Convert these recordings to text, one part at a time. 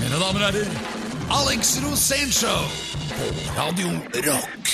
Mine damer og herrer, Alex Rosénshow på Radio Rock.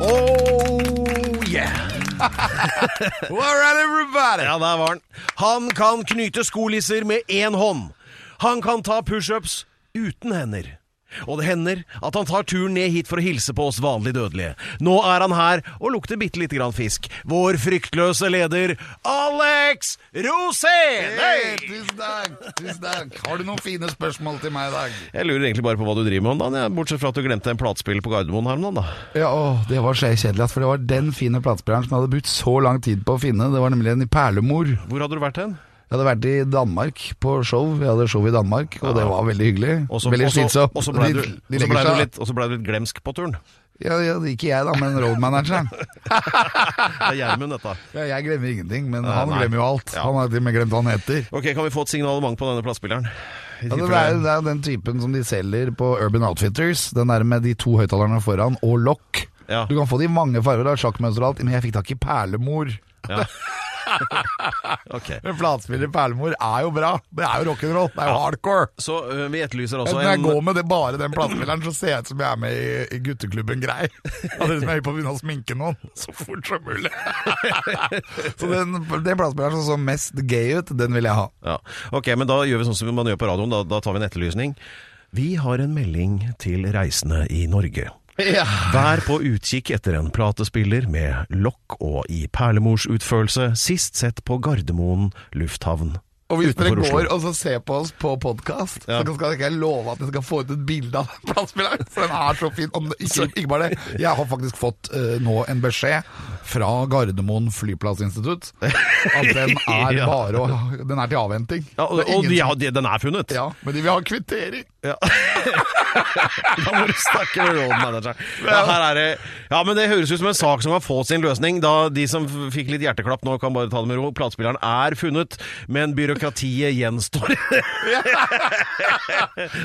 Oh yeah! Alright, everybody! Ja, der var han. Han kan knyte skolisser med én hånd. Han kan ta pushups uten hender. Og det hender at han tar turen ned hit for å hilse på oss vanlig dødelige. Nå er han her og lukter bitte lite grann fisk. Vår fryktløse leder Alex Rosén! Hey, tusen takk! tusen takk Har du noen fine spørsmål til meg i dag? Jeg lurer egentlig bare på hva du driver med om dagen, jeg, bortsett fra at du glemte en platespiller på Gardermoen her om dagen, da. Ja, å, Det var kjedelig, for det var den fine platespilleren som jeg hadde brukt så lang tid på å finne. Det var nemlig en i Perlemor. Hvor hadde du vært hen? Jeg hadde vært i Danmark på show. Vi hadde show i Danmark, og det var veldig hyggelig. Også, veldig slitsomt. Og så ble du, ble du litt, ble du litt glemsk på turen. ja, ja, Ikke jeg, da, men roadmanageren. Det er Gjermund, dette. Ja, jeg glemmer ingenting, men han nei. glemmer jo alt. Han har til og med glemt hva han heter. Ok, Kan vi få et signalement på denne plassspilleren? Ja, det, er, det er den typen som de selger på Urban Outfitters. Den der med de to høyttalerne foran og lokk. Du kan få det i mange farger, er sjakkmønster og alt, men jeg fikk tak i perlemor. Ja. ok. Men platespiller perlemor er jo bra. Det er jo rock'n'roll. Det er jo hardcore. Så uh, vi etterlyser også Når jeg en går med det, bare den platespilleren, så ser jeg ut som jeg er med i, i gutteklubben Grei. Og det som jeg er på å begynne å sminke noen så fort som mulig. så den, den platespilleren som så mest gay ut, den vil jeg ha. ja. Ok, men da gjør vi sånn som man gjør på radioen. Da, da tar vi en etterlysning. Vi har en melding til reisende i Norge. Vær på utkikk etter en platespiller med lokk og i perlemorsutførelse, sist sett på Gardermoen lufthavn. Og hvis dere går og så ser på oss på podkast, Ja. så skal ikke jeg love at jeg skal få ut et bilde av den platespilleren. For den er så fin. Ikke, ikke bare det. Jeg har faktisk fått uh, nå en beskjed fra Gardermoen flyplassinstitutt at den er Ja. bare å, Den er til avhenting. Ja, og og de, de, den er funnet. ja, men de vil ha kvittering. Ja. da må du snakke med rådmanageren. Ja, her er det Ja, men det høres ut som en sak som kan få sin løsning. Da de som fikk litt hjerteklapp nå, kan bare ta det med ro. Platespilleren er funnet, men byråkratiet gjenstår.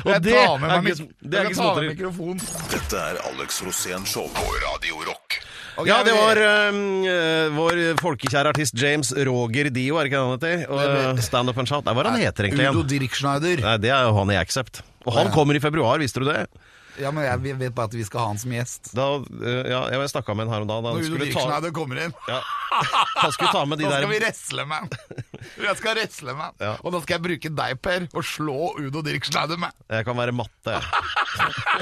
Og Jeg det tar med er meg, ikke, er småtteri. mikrofonen. Dette er Alex Rosén Show på Radio Rock. Ok, Ja, det var øhm, øh, vår folkekjære artist James Roger Dio, er det ikke han heter? Og Stand Up and Shout. Nei, hva er han heter egentlig Udo Dirk Dirkschneider. Nei, det er jo han i Accept. Og han kommer i februar, visste du det? Ja, men jeg vet bare at vi skal ha han som gjest. Da, øh, ja, jeg snakka med han her om dagen. da Han Når Udo Dirksneider ta, kommer inn. ja, han skulle ta med de der skal vi wrestle med han. Jeg skal wrestle med han. Ja. Og da skal jeg bruke deg, Per, og slå Udo Dirkschneider med. Jeg kan være matte. jeg.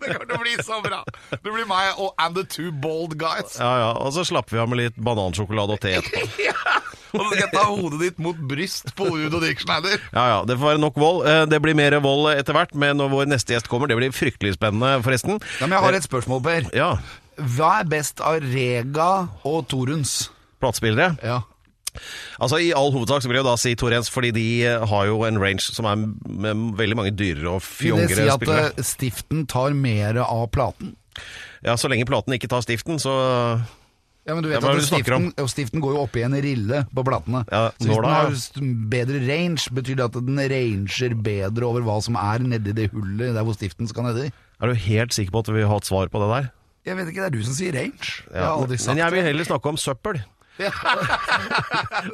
Det kommer til å bli så bra. Det blir meg og And the Two Bold Guys. Ja, ja, Og så slapper vi av med litt banansjokolade og te etterpå. Og så skal jeg ta hodet ditt mot bryst på Udo Dirkschneider. Ja, ja, Det får være nok vold. Eh, Det blir mer vold etter hvert, men når vår neste gjest kommer, det blir fryktelig spennende, forresten. Ja, men jeg har et spørsmål, Per. Ja, Hva er best av Rega og Toruns? Platespillere. Ja. Altså I all hovedsak så vil jeg jo da si Torens, fordi de eh, har jo en range som er med veldig mange dyrere og Vil det si at spillere. eh, stiften tar mer av platen? Ja, Så lenge platen ikke tar stiften, så Ja, men du vet at stiften, og stiften går jo opp i en rille på platene. Ja, så hvis den har bedre range, betyr det at den ranger bedre over hva som er nedi det hullet der hvor stiften skal nedi? er du helt sikker på at vi har et svar på det der? Jeg vet ikke, det er du som sier range. Jeg Ja, sagt men jeg vil heller snakke om søppel. Ja.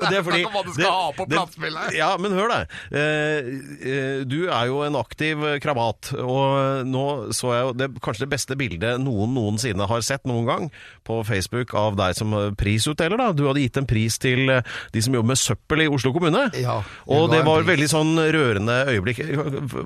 Det er fordi- hva du skal det- ha på platespillet. Ja, men hør da. Eh, eh, du er jo en aktiv krabat, og nå så jeg jo det, kanskje det beste bildet noen noensinne har sett noen gang på Facebook av deg som eh, prisutdeler. da. Du hadde gitt en pris til eh, de som jobber med søppel i Oslo kommune. Ja, og det var veldig sånn rørende øyeblikk.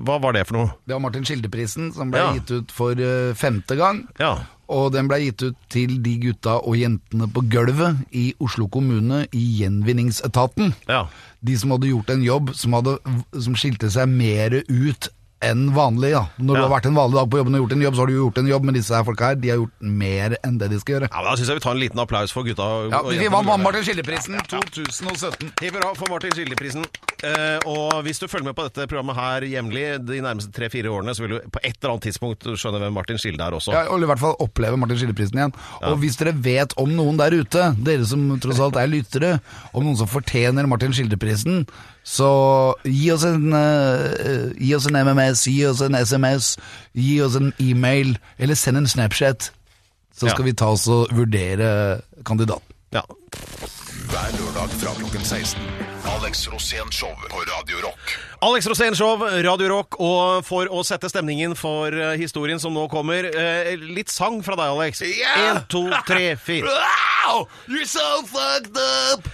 Hva var det for noe? Det var Martin Skildeprisen som ble Ja. gitt ut for eh, femte gang. Ja. Og den ble gitt ut til de gutta og jentene på gulvet i Oslo kommune i Gjenvinningsetaten. Ja. De som hadde gjort en jobb som, hadde, som skilte seg mer ut enn vanlig. Ja. Når Ja. du har vært en vanlig dag på jobben og gjort en jobb, så har du gjort en jobb, men disse her folka her, de har gjort mer enn det de skal gjøre. ja, Da syns jeg vi tar en liten applaus for gutta. Ja, vi vant. Martin Skildeprisen 2017. Hipp hurra for Martin Skildeprisen. Eh, og hvis du følger med på dette programmet her jevnlig de nærmeste tre-fire årene, så vil du på et eller annet tidspunkt skjønne hvem Martin Skilde er også. Ja, og i hvert fall oppleve Martin Skildeprisen igjen. Og hvis dere vet om noen der ute, dere som tross alt er lyttere, om noen som fortjener Martin Skildeprisen, så gi oss en, uh, gi oss en MMS, gi oss en SMS, gi oss en e-mail, eller send en Snapchat. Så skal Ja. vi ta oss og vurdere kandidaten. Ja. Hver lørdag fra klokken 16. Alex Rosén Show på Radio Rock. Alex Rosén Show, Radio Rock, og for å sette stemningen for eh, historien som nå kommer, eh, litt sang fra deg, Alex. En, to, tre, fire. Wow! You're so fucked up!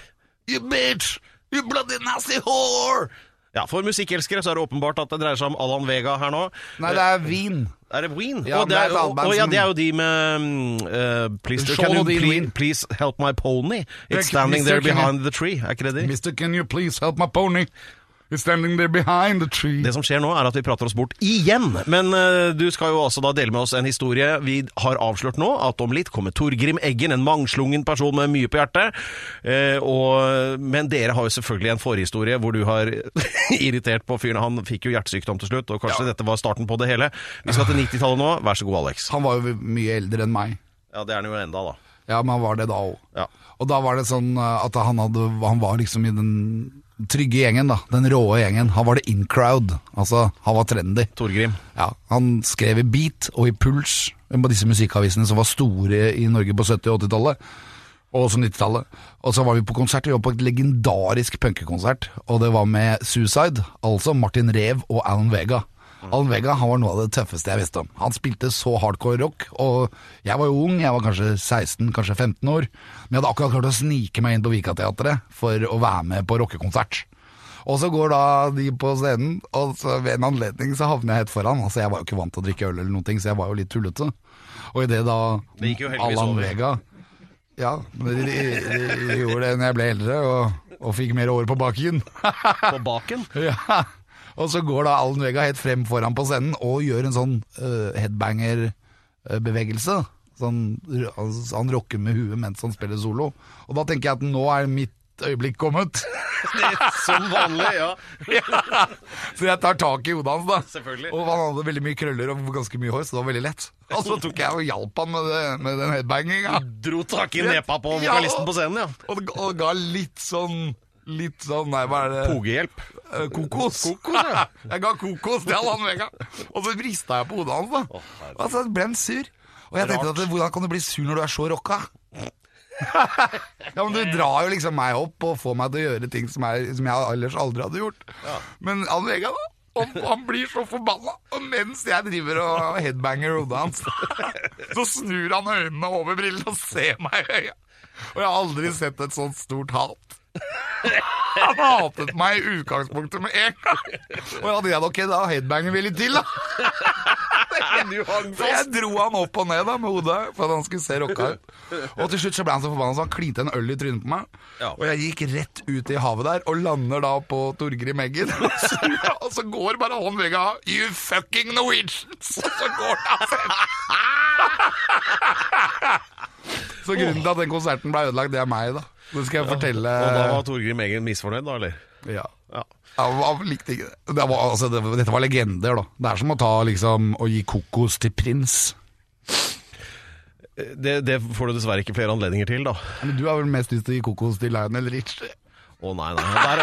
You bitch! You bloody nasty whore! Ja, For musikkelskere så er det åpenbart at det dreier seg om Alan Vega her nå. Nei, det er Wien. Er det Ween? Ja, og det, er og, å, ja, det er jo de med eh, please, Show can you please, please help my pony? It's standing there behind the tree. Er ikke det de? Mister, can you please help my pony? He's standing there behind the tree. Det som skjer nå, er at vi prater oss bort igjen. Men uh, du skal jo også da dele med oss en historie. Vi har avslørt nå at om litt kommer Torgrim Eggen, en mangslungen person med mye på hjertet. Uh, og, men dere har jo selvfølgelig en forhistorie hvor du har irritert på fyren. Han fikk jo hjertesykdom til slutt, og kanskje dette var starten på det hele. Vi skal til 90-tallet nå. Vær så god, Alex. Han var jo mye eldre enn meg. Ja, det er han jo enda, da. Ja, men han var det da òg. Ja. Og da var det sånn uh, at han, hadde, han var liksom i den trygge gjengen, da. Den råe gjengen. Han var det in crowd. Altså, han var trendy. Torgrim. Ja, han skrev i Beat og i Puls, på disse musikkavisene som var store i Norge på 70- og 80-tallet. Og også 90-tallet. Og så var vi på konsert. Vi var på et legendarisk punkekonsert. Og det var med Suicide, altså Martin Rev og Alan Vega. Alan Vega han var noe av det tøffeste jeg visste om. Han spilte så hardcore rock, og jeg var jo ung, jeg var kanskje 16, kanskje 15 år. Men jeg hadde akkurat klart å snike meg inn på Vikateatret for å være med på rockekonsert. Og så går da de på scenen, og så ved en anledning så havner jeg helt foran. Altså Jeg var jo ikke vant til å drikke øl eller noen ting, så jeg var jo litt tullete. Og idet da Det gikk jo heldigvis over. Vega Ja, de, de, de gjorde det når jeg ble eldre og, og fikk mer år på baken. På baken. ja. Og så går da Allen Vega helt frem foran på scenen og gjør en sånn uh, headbanger-bevegelse. Sånn, altså, han rocker med huet mens han spiller solo. Og da tenker jeg at nå er mitt øyeblikk kommet. Som vanlig, ja. Så jeg tar tak i hodet hans, da. Selvfølgelig. Og han hadde veldig mye krøller og ganske mye hår, så det var veldig lett. Og så tok jeg og hjalp han med, det, med den headbanginga. Dro tak i nepa på vokalisten på scenen, ja. Og, og ga litt sånn Litt sånn, nei, hva er det? Pogehjelp. Eh, kokos. Kokos, ja. jeg ga kokos til Allan Vega. Og så rista jeg på hodet hans, da. Og så ble han sur. Og jeg tenkte at hvordan kan du bli sur når du er så rocka? ja, men Du drar jo liksom meg opp og får meg til å gjøre ting som, er, som jeg ellers aldri hadde gjort. Men Allan Vega, da? Og han blir så forbanna. Og mens jeg driver og headbanger hodet hans, så snur han øynene over brillene og ser meg i øya. Og jeg har aldri sett et sånt stort hat. Han hatet meg i utgangspunktet med en gang. Og jeg hadde jeg ok, da headbanger vi litt til, da. Så jeg dro han opp og ned da med hodet for at han skulle se rocka ut. Og til slutt så ble han så forbanna så han klinte en øl i trynet på meg. Og jeg gikk rett ut i havet der og lander da på Torgrim Eggen. og så går bare han vegga You fucking Norwegians! Og så går det av scenen. Så grunnen til at den konserten ble ødelagt, det er meg, da. Det skal jeg fortelle. Og da var Torgrim Eggen misfornøyd, da, eller? Ja. Ja. Han likte ikke det. det, var, altså, det dette var legender, da. Det er som å ta liksom og gi kokos til prins. Det, det får du dessverre ikke flere anledninger til, da. Men du har vel mest lyst til å gi kokos til Lionel Richie? Å nei, nei. Der,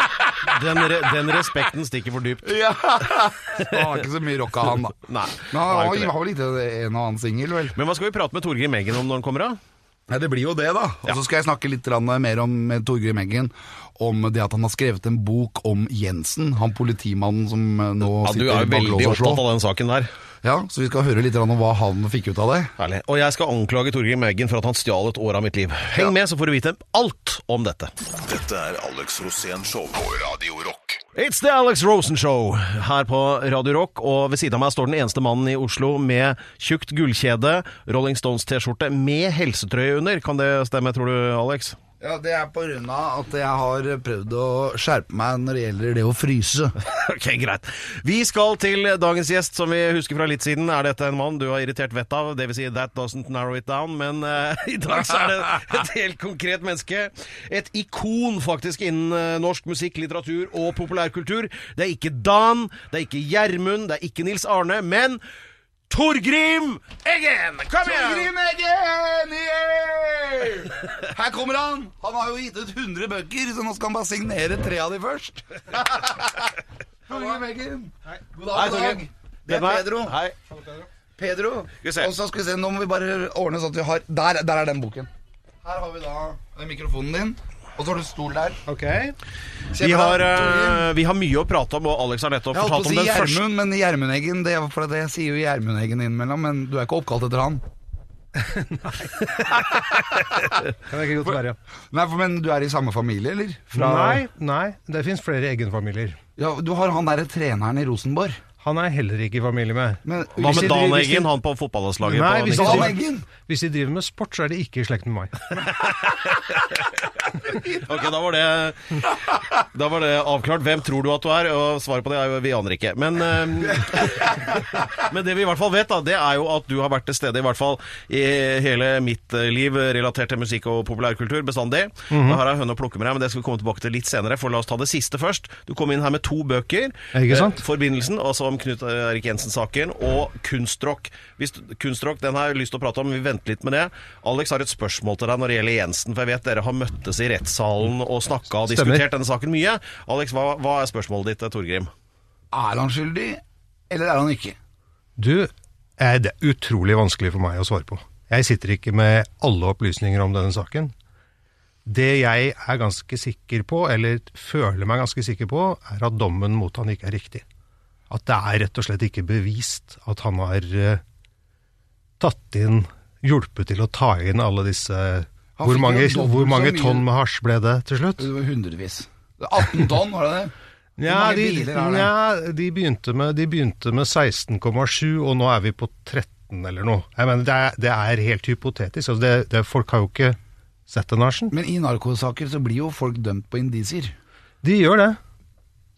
den, re, den respekten stikker for dypt. Ja! Han har ikke så mye rock av han, da. Nei. Men han har, har vel ikke en og annen singel, vel? Men hva skal vi prate med Torgrim Eggen om når han kommer, da? Nei, Det blir jo det, da. Og så skal jeg snakke litt mer om Torgrim Eggen. Om det at han har skrevet en bok om Jensen, han politimannen som eh, nå Ja, Du sitter er jo bak veldig lås og slå. opptatt av den saken der. Ja, Så vi skal høre litt om hva han fikk ut av det. Herlig. Og jeg skal anklage Torgrim Eggen for at han stjal et år av mitt liv. Heng med, så får du vite alt om dette. Dette er Alex Rosén Show på Radio Rock. It's the Alex Rosen Show her på Radio Rock, og ved siden av meg står den eneste mannen i Oslo med tjukt gullkjede, Rolling Stones-T-skjorte med helsetrøye under. Kan det stemme, tror du, Alex? Ja, Det er på grunn av at jeg har prøvd å skjerpe meg når det gjelder det å fryse. Ok, greit. Vi skal til dagens gjest, som vi husker fra litt siden. Er dette en mann du har irritert vettet av? Det vil si, that doesn't narrow it down. Men uh, i dag så er det et helt konkret menneske. Et ikon faktisk innen eh, norsk musikk, litteratur og populærkultur. Det er ikke Dan, det er ikke Gjermund, det er ikke Nils Arne, men Torgrim Eggen! Kom igjen! Torgrim Eggen! Yeah! Her kommer han! Han har jo gitt ut 100 bøker, så nå skal han bare signere tre av de først. Torgrim Eggen. God dag, god dag. Det er Pedro. Hei. Pedro. Og så skal vi se, nå må vi bare ordne sånn at vi har Der, der er den boken. Her har vi da mikrofonen din, og så har du stol der. Ok. Vi har, eh, vi har mye å prate om, og Alex har nettopp Jeg holdt på fortalt å om si den første Gjermund, men Gjermundeggen det, er for det Jeg sier jo Gjermundeggen innimellom, men du er ikke oppkalt etter han. Kan jeg ikke godt være. Nei, for, Men du er i samme familie, eller? Nei, nei, det fins flere egenfamilier. Ja, du har han derre treneren i Rosenborg. Han er heller ikke i familie med. Men Hva med Dan driver- hvis de- Eggen, han på fotballandslaget? Nei, på hvis de driver- Hvis de driver med sport, så er de ikke i slekt med meg. Ok, da var, det, da var det avklart. Hvem tror du at du er? Og svaret på det er jo vi aner ikke. Men, eh, men det vi i hvert fall vet, da, det er jo at du har vært til stede i hvert fall i hele mitt eh, liv relatert til musikk og populærkultur bestandig. Mm Da har jeg høne å plukke med deg, men det skal vi komme tilbake til litt senere. For la oss ta det siste først. Du kom inn her med to bøker. Ikke sant? Eh, Forbindelsen, altså om Knut Erik Jensen-saken, og Kunstrock. Hvis, Kunstrock, den har jeg lyst til å prate om, vi venter litt med det. Alex har et spørsmål til deg når det gjelder Jensen, for jeg vet dere har møttes i rettssalen og snakka og Stemmer. diskutert denne saken mye. Alex, hva, hva er spørsmålet ditt, Torgrim? Er han skyldig, eller er han ikke? Du, eh, det er utrolig vanskelig for meg å svare på. Jeg sitter ikke med alle opplysninger om denne saken. Det jeg er ganske sikker på, eller føler meg ganske sikker på, er at dommen mot han ikke er riktig. At det er rett og slett ikke bevist at han har eh, tatt inn Hjulpet til å ta inn alle disse Hvor mange, hvor mange tonn med hasj ble det til slutt? Hundrevis. Er 18 tonn, var det det? Ja, de, ja, de, begynte med, de begynte med 16,7, og nå er vi på 13 eller noe. Jeg mener, det, er, det er helt hypotetisk. Altså det, det, folk har jo ikke sett den hasjen. Men i narkosaker så blir jo folk dømt på indisier. De gjør det.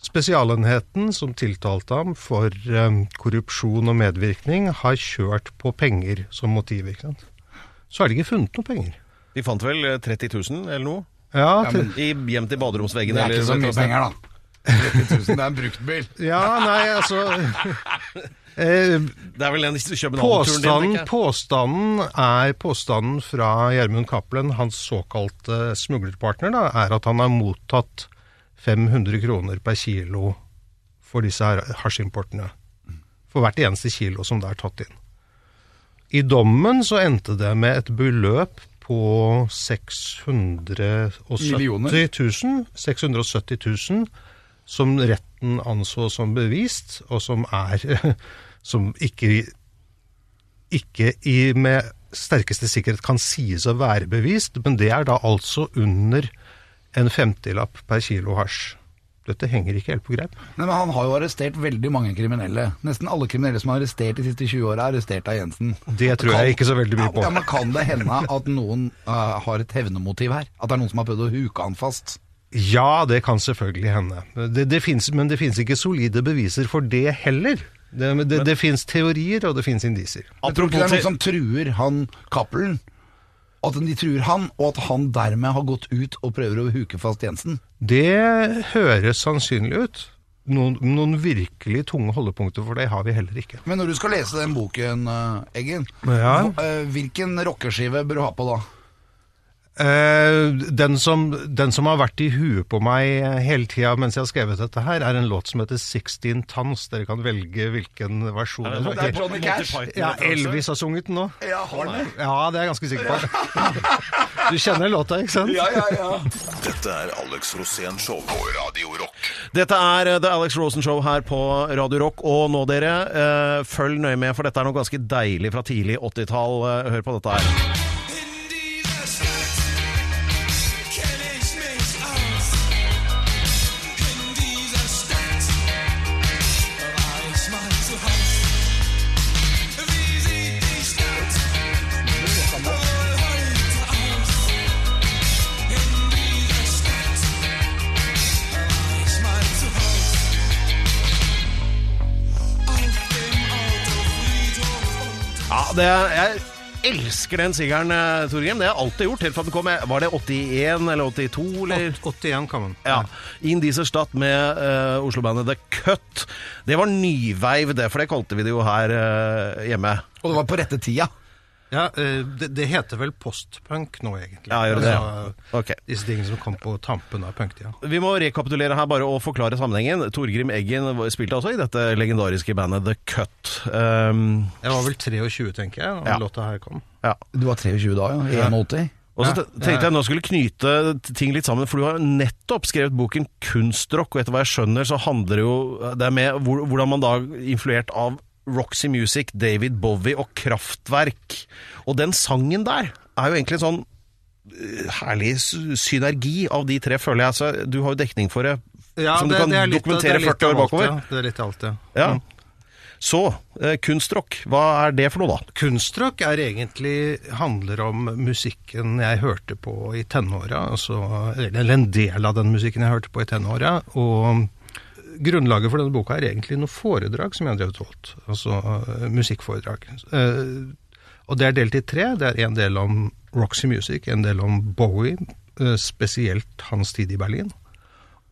Spesialenheten som tiltalte ham for eh, korrupsjon og medvirkning, har kjørt på penger som motiv. ikke sant? Så har de ikke funnet noe penger. De fant vel eh, 30 000 eller noe? Ja, Ja, men- I, hjem til baderomsveggen? Det er ikke så mye penger, da. 30 000, det er en bruktbil. ja nei, altså eh, Det er vel en København-turen din, påstanden er påstanden fra Gjermund Cappelen, hans såkalte smuglerpartner, da, er at han har mottatt 500 kroner per kilo for disse hasjimportene. For hvert eneste kilo som det er tatt inn. I dommen så endte det med et beløp på 670 000, 670 000 som retten anså som bevist, og som er Som ikke, ikke i, med sterkeste sikkerhet kan sies å være bevist, men det er da altså under en femtilapp per kilo hasj. Dette henger ikke helt på greip. Nei, men Han har jo arrestert veldig mange kriminelle. Nesten alle kriminelle som er arrestert de siste 20 åra, er arrestert av Jensen. Det tror jeg ikke så veldig mye på. Ja, men Kan det hende at noen uh, har et hevnemotiv her? At det er noen som har prøvd å huke han fast? Ja, det kan selvfølgelig hende. Det, det finnes, men det finnes ikke solide beviser for det heller. Det, det, det finnes teorier, og det finnes indisier. Jeg tror ikke det er noen som truer han Cappelen. At de truer han, og at han dermed har gått ut og prøver å huke fast Jensen. Det høres sannsynlig ut. Noen, noen virkelig tunge holdepunkter for det har vi heller ikke. Men når du skal lese den boken, eh, Eggen, Ja. eh, hvilken rockeskive bør du ha på da? Eh, den, som, den som har vært i huet på meg hele tida mens jeg har skrevet dette her, er en låt som heter 16 Tons. Dere kan velge hvilken versjon. Er det- det er heter. Johnny Cash. Ja, Elvis har sunget den nå. Ja, har den det? Ja, det er jeg ganske sikker på. Du kjenner låta, ikke sant? Ja, ja, ja. Dette er Alex Rosén Show på Radio Rock. Dette er eh, The Alex Rosen Show her på Radio Rock. Og nå, dere, eh, følg nøye med, for dette er noe ganske deilig fra tidlig 80-tall. Eh, hør på dette her. Det jeg elsker den sigeren, eh, Torgrim. Det har jeg alltid gjort. helt fra den kom. Var det 81 eller 82? Eller? 81 kan man. Ja. In Dieser Stadt med uh, Oslo-bandet The Cut. Det var nyveiv, det, for det kalte vi det jo her uh, hjemme. Og det var på rette tida. Ja, eh, det, det heter vel postpunk nå, egentlig. Ja, gjør det altså, ja. Okay. Disse tingene som kom på tampen av punktida. Vi må rekapitulere her bare og forklare sammenhengen. Torgrim Eggen spilte altså i dette legendariske bandet The Cut. Um, Jeg var vel 23, tenker jeg, da Ja. låta her kom. ja. Du var 23 da, ja. I 81. Og så tenkte jeg nå skulle knyte ting litt sammen, for du har nettopp skrevet boken 'Kunstrock', og etter hva jeg skjønner så handler det jo Det er med hvordan man da influert av Roxy Music, David Bowie og Kraftverk. Og den sangen der er jo egentlig en sånn eh, herlig synergi av de tre, føler jeg. Så du har jo dekning for det, som du kan dokumentere 40 år bakover. Ja. Det er litt alt, ja. Ja. Så, eh, kunstrock, hva er det for noe, da? Kunstrock er egentlig handler om musikken jeg hørte på i tenåra, altså, eller en del av den musikken jeg hørte på i tenåra. Og grunnlaget for denne boka er egentlig noen foredrag som jeg har drevet holdt. Altså uh, musikkforedrag. Uh, og det er delt i tre. Det er en del om Roxy Music, en del om Bowie, eh, spesielt hans tid i Berlin,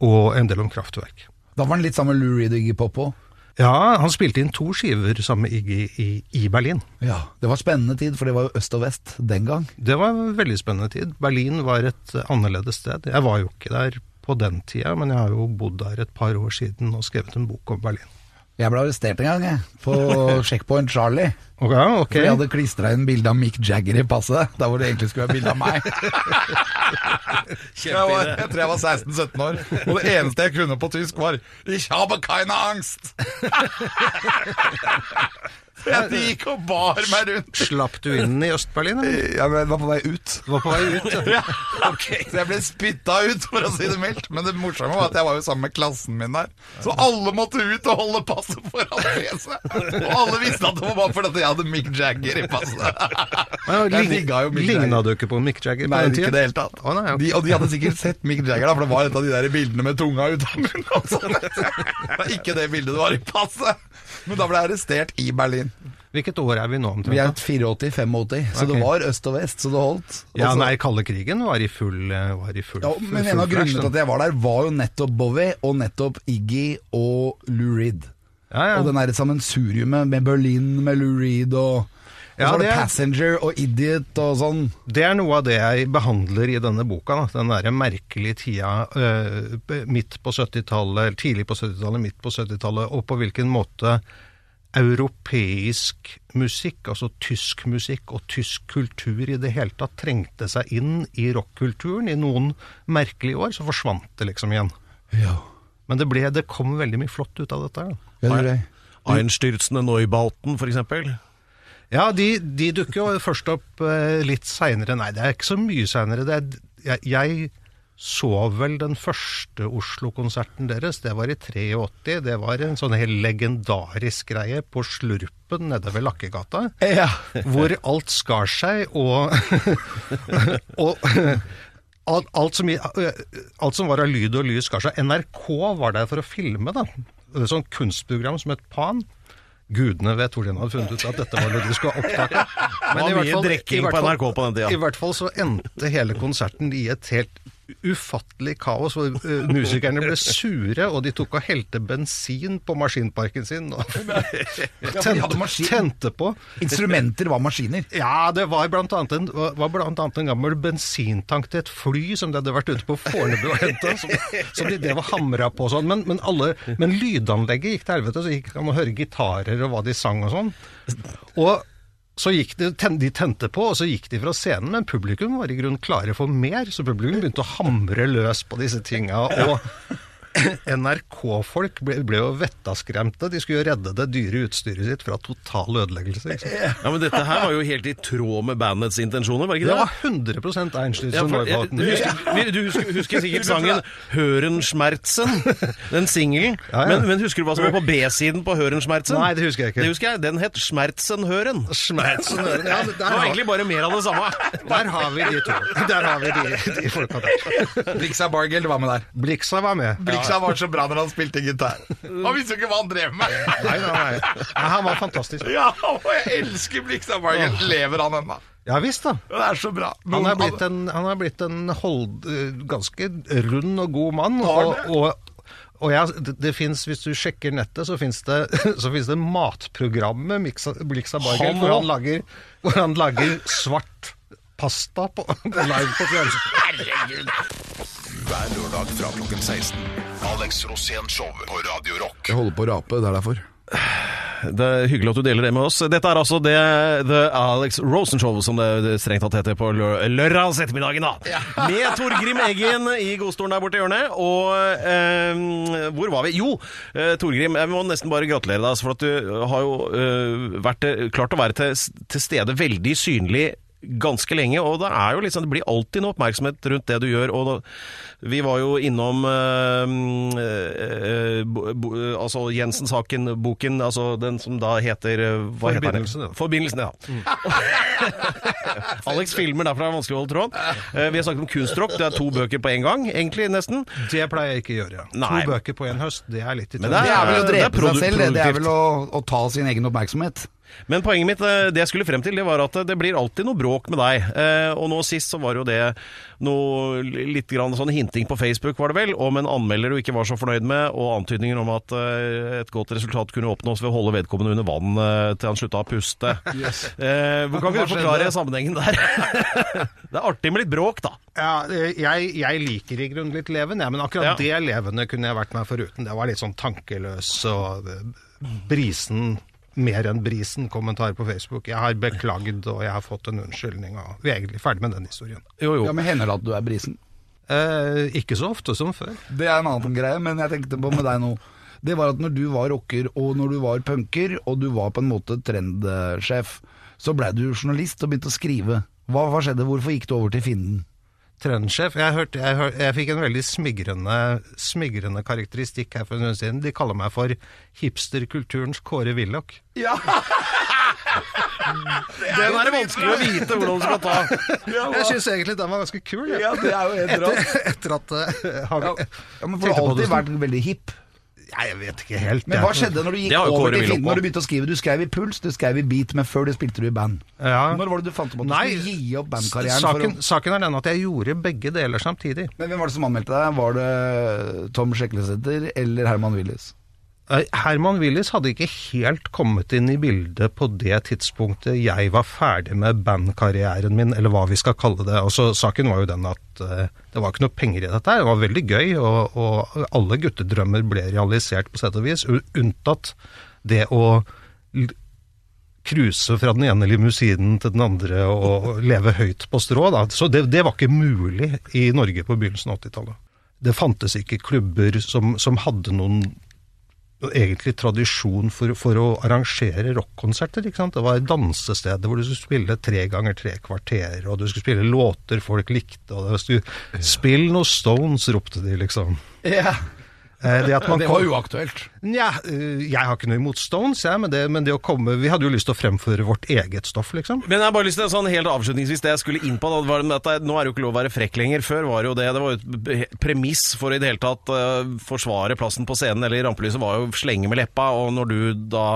og en del om kraftverk. Da var han litt sammen med Lou Reed og Iggy Pop òg. Ja, han spilte inn to skiver sammen med Iggy i, i Berlin. Ja, det var spennende tid, for det var jo øst og vest den gang. Det var en veldig spennende tid. Berlin var et annerledes sted. Jeg var jo ikke der på den tida, men jeg har jo bodd der et par år siden og skrevet en bok om Berlin. Jeg ble arrestert en gang, jeg, på Checkpoint Charlie. Ok, ok. For jeg hadde klistra inn bilde av Mick Jagger i passet, der hvor det egentlig skulle være bilde av meg. Jeg, var, jeg tror jeg var 16-17 år, og det eneste jeg kunne på tysk var Ich habe keine Angst! Jeg gikk og bar meg rundt. Slapp du inn i Øst-Berlin, eller? Jeg var på vei ut. Du var på vei ut, ja. Så jeg ble spytta ut, for å si det mildt. Men det morsomme var at jeg var jo sammen med klassen min der. Så alle måtte ut og holde passet foran fjeset. Og alle visste at det var bare fordi jeg hadde Mick Jagger i passet. Ligna du ikke på Mick Jagger Nei, ikke i det hele tatt. Oh, nei, okay. de, og de hadde sikkert sett Mick Jagger, da, for det var et av de der bildene med tunga ut av munnen. sånn. Det var ikke det bildet det var i passet. Men da ble jeg arrestert i Berlin. Hvilket år er vi nå Vi er omtrent? 84-85, så okay. det var øst og vest, så det holdt. Ja, Og nei, kalde krigen var i full, eh, var i full Ja, men full en av grunnene til at jeg var der, var jo nettopp Bowie og nettopp Iggy og Lou Reed. ja, ja. Og den derre sammensuriumet med Berlin med Lou Reed og og så var det er- Passenger og Idiot og sånn. Det er noe av det jeg behandler i denne boka. Da. Den derre merkelige tida øh, midt på 70-tallet, tidlig på 70-tallet, midt på 70-tallet, og på hvilken måte europeisk musikk, altså tysk musikk og tysk kultur i det hele tatt trengte seg inn i rockkulturen. I noen merkelige år så forsvant det liksom igjen. Ja, Men det, ble, det kom veldig mye flott ut av dette. Da. det jeg. Einstürzende Neubauten, for eksempel. Ja, de, de dukker jo først opp eh, litt seinere. Nei, det er ikke så mye seinere. Jeg, jeg så vel den første Oslo-konserten deres. Det var i 83. Det var en sånn helt legendarisk greie på Slurpen nede ved Lakkegata. Ja. Hvor alt skar seg, og, og alt, alt, som, alt som var av lyd og lys skar seg. NRK var der for å filme, da. Et sånt kunstprogram som het Pan. Gudene vet hvor de hadde funnet ut at dette var det de skulle opptake. var i hvert fall- i hvert fall-. I hvert fall så endte hele konserten i et helt ufattelig kaos. hvor eh, Musikerne ble sure, og de tok og helte bensin på maskinparken sin. Og maskin. tente på. Instrumenter var maskiner. Ja, det var annet en, var blant annet en gammel bensintank til et fly som de hadde vært ute på Fornebu og henta, som, som de drev og hamra på sånn. Men, men, alle, men lydanlegget gikk til helvete, så gikk det an å høre gitarer og hva de sang og sånn. Og så gikk de, de tente på, og så gikk de fra scenen, men publikum var i grunnen klare for mer, så publikum begynte å hamre løs på disse tinga. Og NRK-folk ble, ble jo vettaskremte. De skulle jo redde det dyre utstyret sitt fra total ødeleggelse. Ja, men dette her var jo helt i tråd med bandets intensjoner, var det ikke Det det? var 100 Einstein som var på du, husker, du husker, husker sikkert sangen 'Hørenschmerzen', den singelen. Ja, ja. Men, men husker du hva som var på B-siden på 'Hørenschmerzen'? Nei, det husker jeg ikke. Det husker jeg. Den het 'Schmerzenhøren'. Schmerzenhøren. Ja, Det var egentlig bare mer av det samme. der har vi de to. Der har vi de, de folka der. Blixa Bargeld var med der. Blixa var med. Blixa var så bra når han spilte gitar. Han visste jo ikke hva han drev med. Nei, nei, nei. Nei, Han var fantastisk. Ja, og jeg elsker Blixa Bargeld. Lever han ennå? Ja visst, da. Det er så bra. Han er blitt en, han er blitt en hold, eh, ganske rund og god mann. Og, og, og ja, det, det finnes, hvis du sjekker nettet, så fins det, så det matprogrammet Blixa Bargeld, hvor han lager, hvor han lager svart pasta på, live på fjernsyn. Hver lørdag fra klokken 16. Alex Rosén Show på Radio Rock. Jeg holder på å rape, det er derfor. Det er hyggelig at du deler det med oss. Dette er altså det The Alex Rosen Show, som det strengt tatt heter på lø- lørdags ettermiddagen, da. Med Torgrim Eggen i godstolen der borte i hjørnet. Og eh, hvor var vi? Jo, eh, Torgrim, jeg må nesten bare gratulere deg, altså, for at du har jo eh, vært, eh, klart å være til, til stede veldig synlig ganske lenge, og det er jo liksom, det blir alltid noe oppmerksomhet rundt det du gjør. og da, Vi var jo innom eh, eh, bo, bo, altså Jensen-saken, boken, altså den som da heter hva Forbindelsen. heter? Forbindelsen, ja. Mm. Alex filmer, derfor er det vanskelig å holde tråden. Eh, vi har snakket om kunstrock, det er to bøker på en gang, egentlig, nesten. Det pleier jeg ikke å gjøre. Nei. To bøker på en høst, det er litt i Men Det er vel å drepe seg selv, det. Det er vel å, å ta sin egen oppmerksomhet. Men poenget mitt, eh, det jeg skulle frem til, det var at det blir alltid noe bråk med deg. Eh, Og nå sist så var jo det noe litt grann sånn hinting på Facebook, var det vel, om en anmelder du ikke var så fornøyd med, og antydninger om at eh, et godt resultat kunne oppnås ved å holde vedkommende under vann eh, til han slutta å puste. Hvor Kan ikke du forklare sammenhengen der? det er artig med litt bråk, da. Ja, eh, jeg, jeg liker i grunnen litt leven, ja, men akkurat Ja. det levende kunne jeg vært meg foruten. Det var litt sånn tankeløs og eh, brisen, mer enn brisen, kommentar på Facebook. Jeg har beklagd, og jeg har fått en unnskyldning, og vi er egentlig ferdig med den historien. Jo, jo. Ja, men Hender det at du er brisen? Eh, ikke så ofte som før. Det er en annen greie, men jeg tenkte på med deg nå. Det var at når du var rocker, og når du var punker, og du var på en måte trendsjef, så blei du journalist og begynte å skrive. Hva, hva skjedde? Hvorfor gikk du over til Finden? Trendsjef. Jeg, hørte, jeg, hørte, jeg fikk en veldig smigrende, smigrende karakteristikk her for en stund siden. De kaller meg for hipsterkulturens Kåre Willoch. Ja! Den er det vanskelig å vite hvordan du skal ta. Jeg syns egentlig den var ganske kul. Ja. det er jo etter. Etter at uh, har, Ja, ja, men for du har alltid vært veldig hipp. Nei, jeg vet ikke helt. Men hva skjedde når du gikk over til Finn? Når du begynte å skrive? Du skrev i Puls, du skrev i Beat, men før det spilte du i band. Ja. Når var det du fant ut at du Nei, skulle gi opp bandkarrieren? Saken, Saken, saken er den at jeg gjorde begge deler samtidig. Men hvem var det som anmeldte deg? Var det Tom Sjeklesæter eller Herman Willis? Eh, Herman Willis hadde ikke helt kommet inn i bildet på det tidspunktet jeg var ferdig med bandkarrieren min, eller hva vi skal kalle det. Altså, saken var jo den at uh, det var ikke noe penger i dette. Det var veldig gøy, og, og alle guttedrømmer ble realisert på sett og vis, unntatt det å cruise fra den ene limousinen til den andre og leve høyt på strå. Da. Så det, det var ikke mulig i Norge på begynnelsen av 80-tallet. Det fantes ikke klubber som, som hadde noen egentlig tradisjon for, for å arrangere rockkonserter. ikke sant? Det var dansesteder hvor du skulle spille tre ganger tre kvarter, og du skulle spille låter folk likte, og det skulle Spill noe Stones, ropte de, liksom. Ja, Eh, det at man Det var uaktuelt. Nja, eh, jeg har ikke noe imot Stones, jeg, men, det, men det å komme Vi hadde jo lyst til å fremføre vårt eget stoff, liksom. Men jeg har bare lyst til sånn helt avslutningsvis Det jeg skulle inn på, da, var det at nå er det jo ikke lov å være frekk lenger. Før var jo det. Det var jo et premiss for å i det hele tatt uh, forsvare plassen på scenen eller i rampelyset, var jo slenge med leppa. Og når du da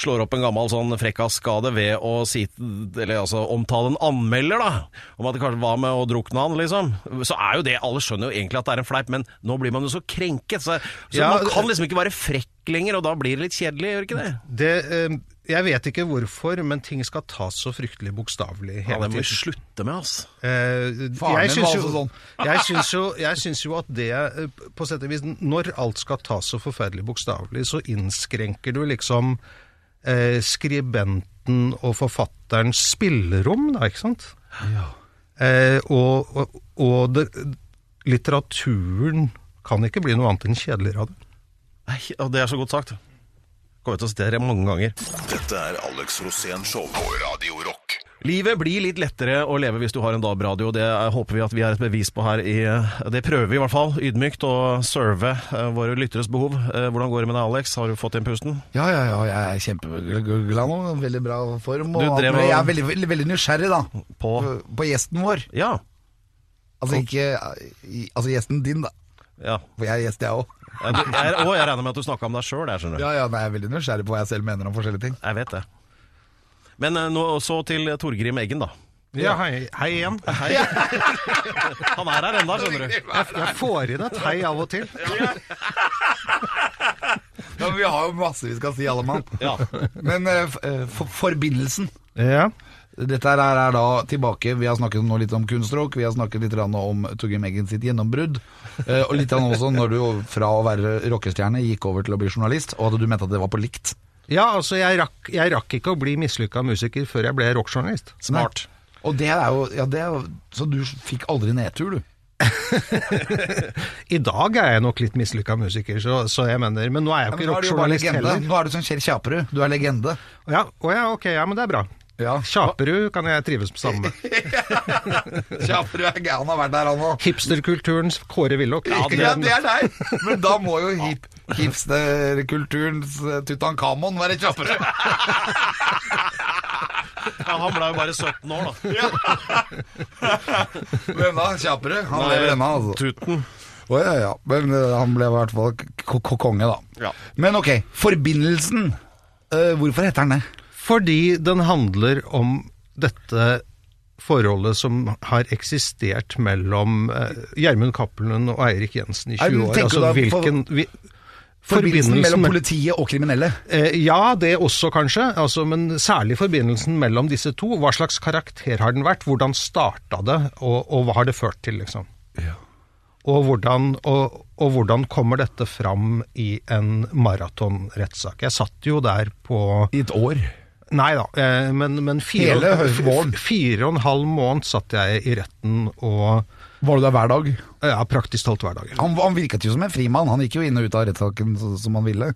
slår opp en gammel sånn frekkaskade ved å si Eller altså omtale en anmelder, da, om at det kanskje var med å drukne han, liksom, så er jo det Alle skjønner jo egentlig at det er en fleip, men nå blir man jo så krenket. Så, så Ja, man kan liksom ikke være frekk lenger, og da blir det litt kjedelig, gjør ikke det? Det, eh, jeg vet ikke hvorfor, men ting skal tas så fryktelig bokstavelig Ja, det må vi slutte med, altså. Eh, Faren jeg syns jo, sånn. jeg syns jo, jeg syns jo at det, eh, på sett og vis, når alt skal tas så forferdelig bokstavelig, så innskrenker du liksom eh, skribenten og forfatterens spillerom, da, ikke sant? Eh, og og, og det, litteraturen kan ikke bli noe annet enn kjedeligere av det. Nei, og det er så godt sagt. Kommer til å sitere mange ganger. Dette er Alex Rosén Show på Radio Rock. Livet blir litt lettere å leve hvis du har en DAB-radio. Det håper vi at vi er et bevis på her. i Det prøver vi i hvert fall, ydmykt, å serve eh, våre lytteres behov. Eh, Hvordan går det med deg, Alex? Har du fått inn pusten? Ja, ja, ja, jeg er kjempeglad nå. Veldig bra form. Og drev Jeg er veldig, veldig, veldig nysgjerrig, da. På På gjesten vår. Ja. Altså ikke Altså gjesten din, da. ja. For jeg er gjest, jeg òg. Jeg, jeg, og jeg regner med at du snakka om deg sjøl, jeg skjønner. Ja, ja, nei, jeg er veldig nysgjerrig på hva jeg selv mener om forskjellige ting. Jeg vet det. Men eh, nå så til Torgrim Eggen, da. Ja, hei, hei igjen. Hei. Han er her ennå, skjønner du. Jeg, jeg får inn et hei av og til. Ja, men Vi har jo masse vi skal si, alle mann. Ja. Men uh, eh, for, forbindelsen Ja. Dette her er da tilbake Vi har snakket nå litt om kunstråk, vi har snakket litt om Torgeir Meggen sitt gjennombrudd. eh, Og litt grann også når du fra å være rockestjerne gikk over til å bli journalist, og at du mente at det var på likt. Ja, altså, jeg rakk, jeg rakk ikke å bli mislykka musiker før jeg ble rockjournalist. Smart. Og det er jo, ja, det er jo Så du fikk aldri nedtur, du? I dag er jeg nok litt mislykka musiker, så, så jeg mener Men nå er jeg jo ikke rockjournalist heller. Nå er du som Kjell Kjaperud. Du er legende. Ja, å ja, ok, ja, men det er bra. Ja. Kjaperud kan jeg trives sammen med. Kjaperud er gæren, han har vært der, han òg. Hipsterkulturens Kåre Willoch. Ja, det er deg! Men da må jo hip, hipsterkulturens eh, Tutankhamon være Kjaperud. Ja, han ble jo bare 17 år, da. Hvem da? Kjaperud? Han lever ennå, altså. Tuten. Å ja, ja. Men eh, han ble i hvert fall k k konge, da. Ja. Men ok, forbindelsen. Uh, hvorfor heter han det? Fordi den handler om dette forholdet som har eksistert mellom eh, Gjermund Cappelen og Eirik Jensen i Er 20 år. Altså hvilken vi, Forbindelsen mellom politiet og kriminelle. Eh, ja, det også kanskje, altså, men særlig forbindelsen mellom disse to. Hva slags karakter har den vært? Hvordan starta det, og, og hva har det ført til, liksom? Og, hvordan, og, og hvordan kommer dette fram i en maratonrettssak? Jeg satt jo der på I et år. Nei da, eh, men, men fire, Hele fire og en halv måned satt jeg i retten og Var du der hver dag? ja, praktisk talt hver dag. Han, han virket jo som en frimann. Han gikk jo inn og ut av rettssaken som han ville.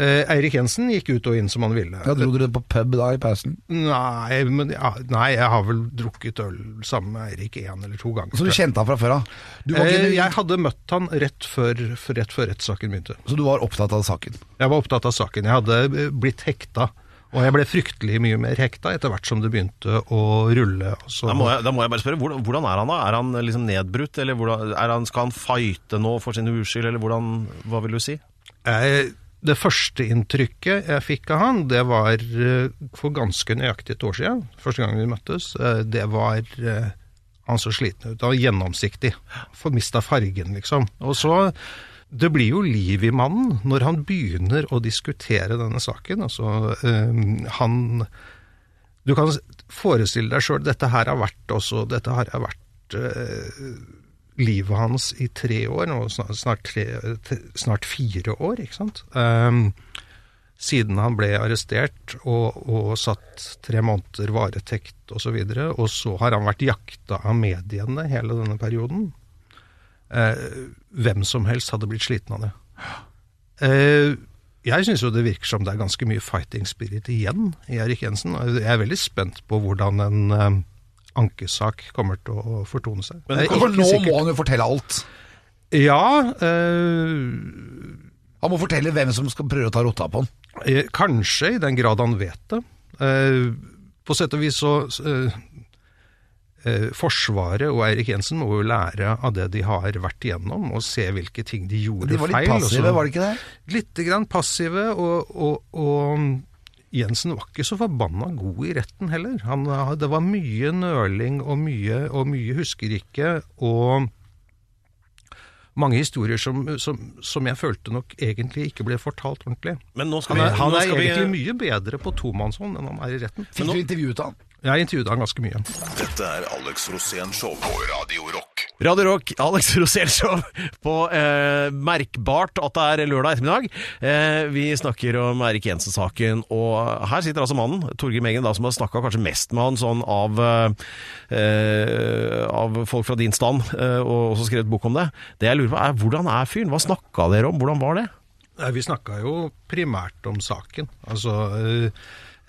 Eh, Eirik Jensen gikk ut og inn som han ville. Ja, Dro dere på pub da i pausen? Nei, men, ja, nei, jeg har vel drukket øl sammen med Eirik én eller to ganger. Så du kjente han fra før av? Eh, jeg hadde møtt han rett før, rett før rettssaken begynte. Så du var opptatt av saken? Jeg var opptatt av saken. Jeg hadde eh, blitt hekta. Og jeg ble fryktelig mye mer hekta etter hvert som det begynte å rulle. så- Da må, jeg, da må jeg bare spørre, hvordan, hvordan er han da? Er han liksom nedbrutt, eller hvordan, er han, skal han fighte nå for sin uskyld, eller hvordan, hva vil du si? Jeg, Det første inntrykket jeg fikk av han, det var eh, for ganske nøyaktig et år siden, første gang vi møttes. Eh, Det var eh, Han så sliten ut. Han var gjennomsiktig. Mista fargen, liksom. Og så Det blir jo liv i mannen når han begynner å diskutere denne saken. Altså, eh, han Du kan forestille deg sjøl, dette her har vært også Dette har vært eh, livet hans i tre år, nå snart, snart, tre, snart fire år, ikke sant. Um, siden han ble arrestert og, og satt tre måneder varetekt osv. Og, så videre, og så har han vært jakta av mediene hele denne perioden. Eh, hvem som helst hadde blitt sliten av det. Eh, jeg syns jo det virker som det er ganske mye fighting spirit igjen i Erik Jensen. Jeg er veldig spent på hvordan en eh, ankesak kommer til å fortone seg. Men For nå sikkert. må han jo fortelle alt. Ja, eh, Han må fortelle hvem som skal prøve å ta rotta på han. kanskje i den grad han vet det. Eh, på sett og vis så eh, Forsvaret og Eirik Jensen må jo lære av det de har vært igjennom, og se hvilke ting de gjorde feil. De var litt feil. passive, var de ikke det? Lite grann passive, og, og, og Jensen var ikke så forbanna god i retten heller. Han, det var mye nøling og mye, og mye husker ikke, og mange historier som, som, som jeg følte nok egentlig ikke ble fortalt ordentlig. Men nå skal Han vi, er, han nå er egentlig vi mye bedre på tomannshånd enn han er i retten. Fikk du intervjuet han? Jeg har intervjuet han ganske mye. Dette er Alex Rosén Show på Radio Rock. Radio Rock, Alex Rosén Show på eh, merkbart at det er lørdag ettermiddag. Eh, vi snakker om Erik Jensen-saken, og her sitter altså mannen, Torgeir Mengen, da, som har snakka kanskje mest med han sånn av, eh, av folk fra din stand, eh, og også skrevet bok om det. Det jeg lurer på er, hvordan er fyren? Hva snakka dere om? Hvordan var det? Nei, Vi snakka jo primært om saken. Altså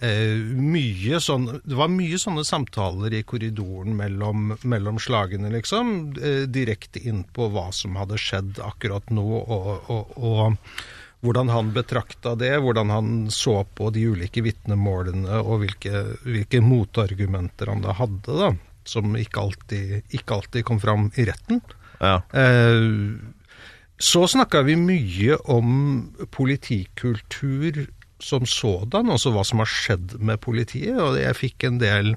eh, mye sånn Det var mye sånne samtaler i korridoren mellom, mellom slagene, liksom. Eh, direkte inn på hva som hadde skjedd akkurat nå, og, og, og hvordan han betrakta det, hvordan han så på de ulike vitnemålene, og hvilke, hvilke motargumenter han da hadde, da. Som ikke alltid, ikke alltid kom fram i retten. Ja. Eh, så snakka vi mye om politikultur som sådan, altså hva som har skjedd med politiet. Og jeg fikk en del,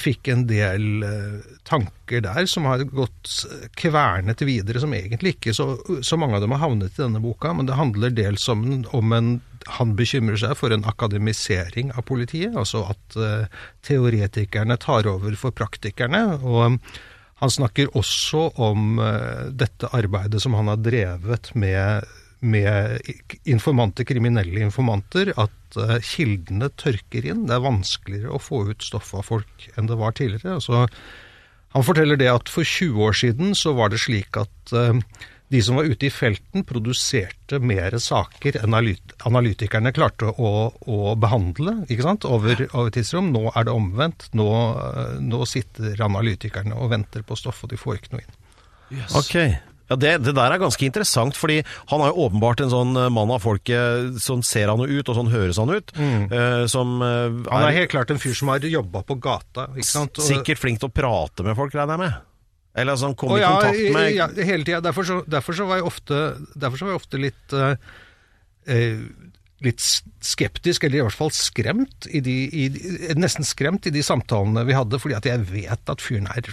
fikk en del eh, tanker der som har gått kvernet videre, som egentlig ikke så, så mange av dem har havnet i denne boka. Men det handler dels om, om en han bekymrer seg for en akademisering av politiet, altså at uh, teoretikerne tar over for praktikerne. og han snakker også om uh, dette arbeidet som han har drevet med, med informanter, kriminelle informanter, at eh, kildene tørker inn. Det er vanskeligere å få ut stoff av folk enn det var tidligere. Altså, han forteller det at for 20 år siden så var det slik at eh, de som var ute i felten, produserte mer saker enn analytikerne klarte å, å behandle ikke sant? Over, over tidsrom. Nå er det omvendt. Nå, eh, nå sitter analytikerne og venter på stoff, og de får ikke noe inn. Ok. Ja, det, det der er ganske interessant, fordi han er jo åpenbart en sånn eh, mann av folket. Sånn ser han jo ut, og sånn høres han ut. eh, som eh, Han er helt klart en fyr som har jobba på gata. Og- sikkert flink til å prate med folk, regner jeg med. Eller altså, han kom i ja, kontakt med ja, hele tida. Derfor, så- derfor, så var jeg ofte, derfor så var jeg ofte litt uh, Litt skeptisk, eller i hvert fall skremt, i de, i, nesten skremt i de samtalene vi hadde, fordi at jeg vet at fyren er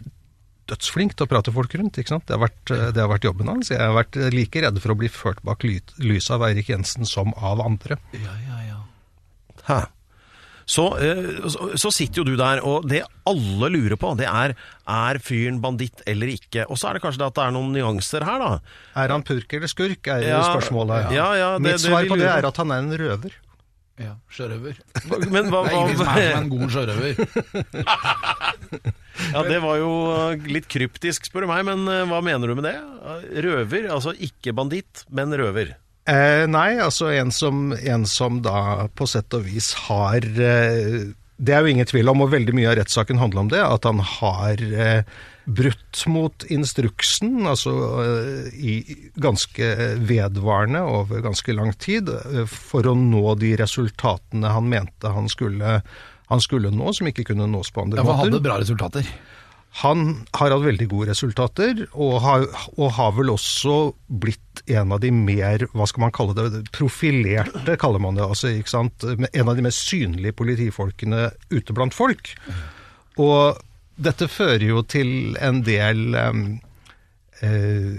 dødsflink til å prate folk rundt. ikke sant? Det har vært, eh, det har vært jobben hans. Jeg har vært like redd for å bli ført bak ly, lyset av Eirik Jensen som av andre. Hæ. Så, Hæ. så, så sitter jo du der, og det alle lurer på, det er er fyren banditt eller ikke. Og så er det kanskje det at det er noen nyanser her, da. Er han purk eller skurk, er Ja, spørsmålet. ja, ja, det- Mitt svar på det er at han er en røver. Ja, sjørøver. Men hva, Det er ingen som er som en god sjørøver. Ja, det var jo eh, litt kryptisk, spør du meg, men eh, hva mener du med det? Røver, altså ikke banditt, men røver. Eh, nei, altså en som, en som da på sett og vis har eh, Det er jo ingen tvil om, og veldig mye av rettssaken handler om det, at han har eh, brutt mot instruksen, altså eh, i ganske vedvarende over ganske lang tid, eh, for å nå de resultatene han mente han skulle, han skulle nå, som ikke kunne nås på andre Ja, for han hadde bra resultater. Han har hatt veldig gode resultater, og har, og har vel også blitt en av de mer, hva skal man kalle det, profilerte, kaller man det. altså, ikke sant? En av de mest synlige politifolkene ute blant folk. Og dette fører jo til en del em, eh,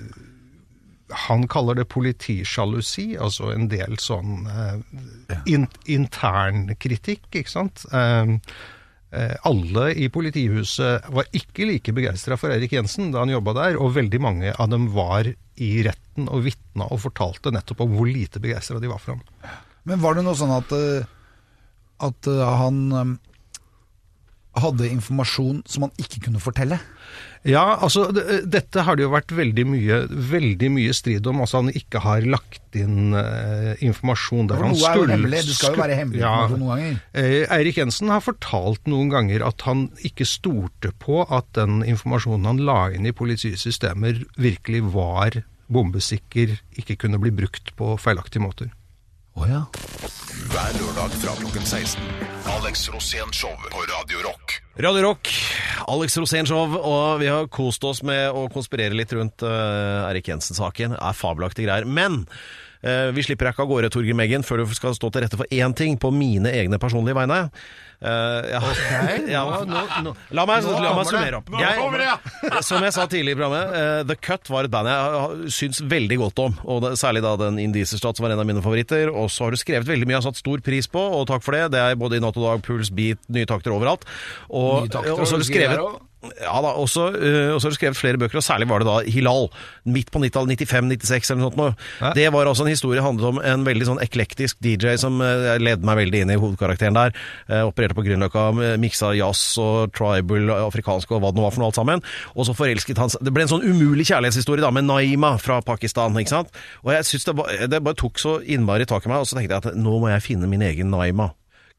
Han kaller det politisjalusi, altså en del sånn eh, in, internkritikk, ikke sant. Eh, Eh, alle i politihuset var ikke like begeistra for Erik Jensen da han jobba der, og veldig mange av dem var i retten og vitna og fortalte nettopp om hvor lite begeistra de var for ham. Men var det noe sånn at, eh, at eh, han eh, hadde informasjon som han ikke kunne fortelle? Ja, altså dette har det jo vært veldig mye, veldig mye strid om. Altså han ikke har lagt inn eh, informasjon der For skulle noe er jo hemmelig, det skal jo være hemmelig Ja. noen ganger. Eh, Eirik Jensen har fortalt noen ganger at han ikke stolte på at den informasjonen han la inn i politiets systemer virkelig var bombesikker, ikke kunne bli brukt på feilaktige måter. Å ja. Hver lørdag fra klokken 16. Alex Rosén Show på Radio Rock. Radio Rock, Alex Rosén-show, og vi har kost oss med å konspirere litt rundt uh, Erik Jensen-saken. Det er fabelaktige greier. Men vi slipper deg ikke av gårde, Torgeir Meggen, før du skal stå til rette for én ting på mine egne personlige vegne. Eh, ja. ja. La meg, la meg summere opp. Jeg, som jeg sa tidlig i programmet, eh, The Cut var et band jeg syns veldig godt om. Og det, særlig da den Indieserstad som var en av mine favoritter. Og så har du skrevet veldig mye jeg har satt stor pris på, og takk for det. Det er både i Natt og Dag, Puls, Beat, nye takter overalt. Og, Nye takter, og så har du skrevet. Ja da, øh, og så har du skrevet flere bøker, og særlig var det da Hilal. Midt på 90-tallet, 95-96 eller noe sånt. nå. Det var altså en historie handlet om en veldig sånn eklektisk DJ som øh, ledde meg veldig inn i hovedkarakteren der. Eh, opererte på Grünerløkka, miksa jazz og tribal, afrikansk og hva det nå var for noe alt sammen. Og så forelsket han seg Det ble en sånn umulig kjærlighetshistorie da, med Naima fra Pakistan, ikke sant. Og jeg synes det, det bare tok så innmari tak i meg, og så tenkte jeg at nå må jeg finne min egen Naima.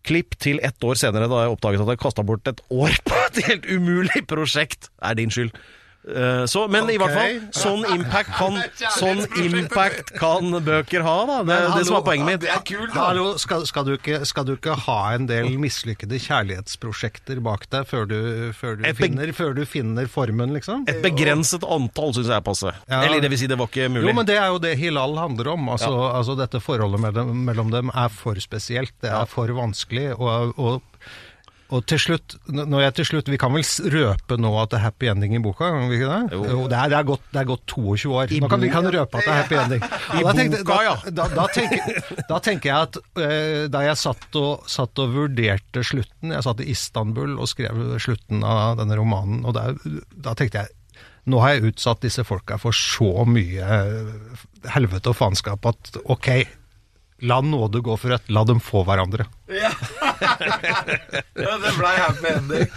Klipp til ett år senere, da jeg oppdaget at jeg kasta bort et år på et helt umulig prosjekt. Det er din skyld. Eh, Så, men i hvert fall, sånn impact kan, sånn impact kan bøker ha, da. Det er det som er poenget mitt. Det er kult, da. Hallo, skal, skal, du ikke, skal du ikke ha en del mislykkede kjærlighetsprosjekter bak deg før du, før du, Et beg- finner, før du finner formen, liksom? Et begrenset antall syns jeg er passe. Ja. Eller det vil si, det var ikke mulig. Jo, men det er jo det Hilal handler om. Altså, altså Dette forholdet mellom, mellom dem er for spesielt. Det er for vanskelig. Og, og, og til slutt, når jeg til slutt Vi kan vel røpe nå at det er happy ending i boka? Kan vi ikke det? Jo. det, er, det, er gått, det er gått 22 år. nå kan vi kan røpe at det er happy ending. I da, tenkte, boka, ja. da, da, da, tenker, da tenker jeg at eh, da jeg satt og, satt og vurderte slutten Jeg satt i Istanbul og skrev slutten av denne romanen, og der, da tenkte jeg Nå har jeg utsatt disse folka for så mye helvete og faenskap at ok, la nåde gå for rett, la dem få hverandre. Ja, det blei happy ending.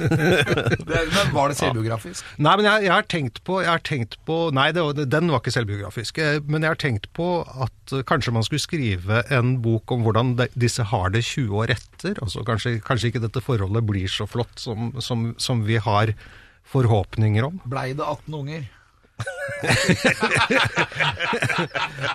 Det- Men var det selvbiografisk? Nei, men jeg, jeg har tenkt på, jeg har tenkt på Nei, det, den var ikke selvbiografisk. eh, Men jeg har tenkt på at eh, kanskje man skulle skrive en bok om hvordan de, disse har det 20 år etter. Altså kanskje, kanskje ikke dette forholdet blir så flott som, som, som vi har forhåpninger om. Blei det 18 unger?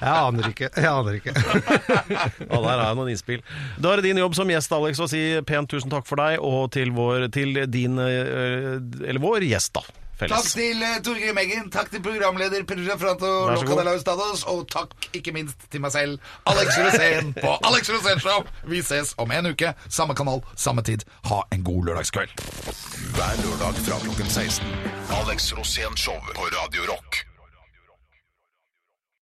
Jeg aner ikke. Jeg aner ikke. Ja, der er noen innspill. Da er det din jobb som gjest, Alex, å si pent tusen takk for deg, og til, vår, til din eh, Eller vår gjest, da. Takk til uh, Torgeir Meggen, takk til programleder Pedro Franto Vær. Locadella Ustados, og takk ikke minst til meg selv, Alex Rosén, på Alex Rosén Show. Vi ses om en uke, samme kanal, samme tid. Ha en god lørdagskveld. Hver lørdag fra klokken 16. Alex Rosén Show på Radio Rock.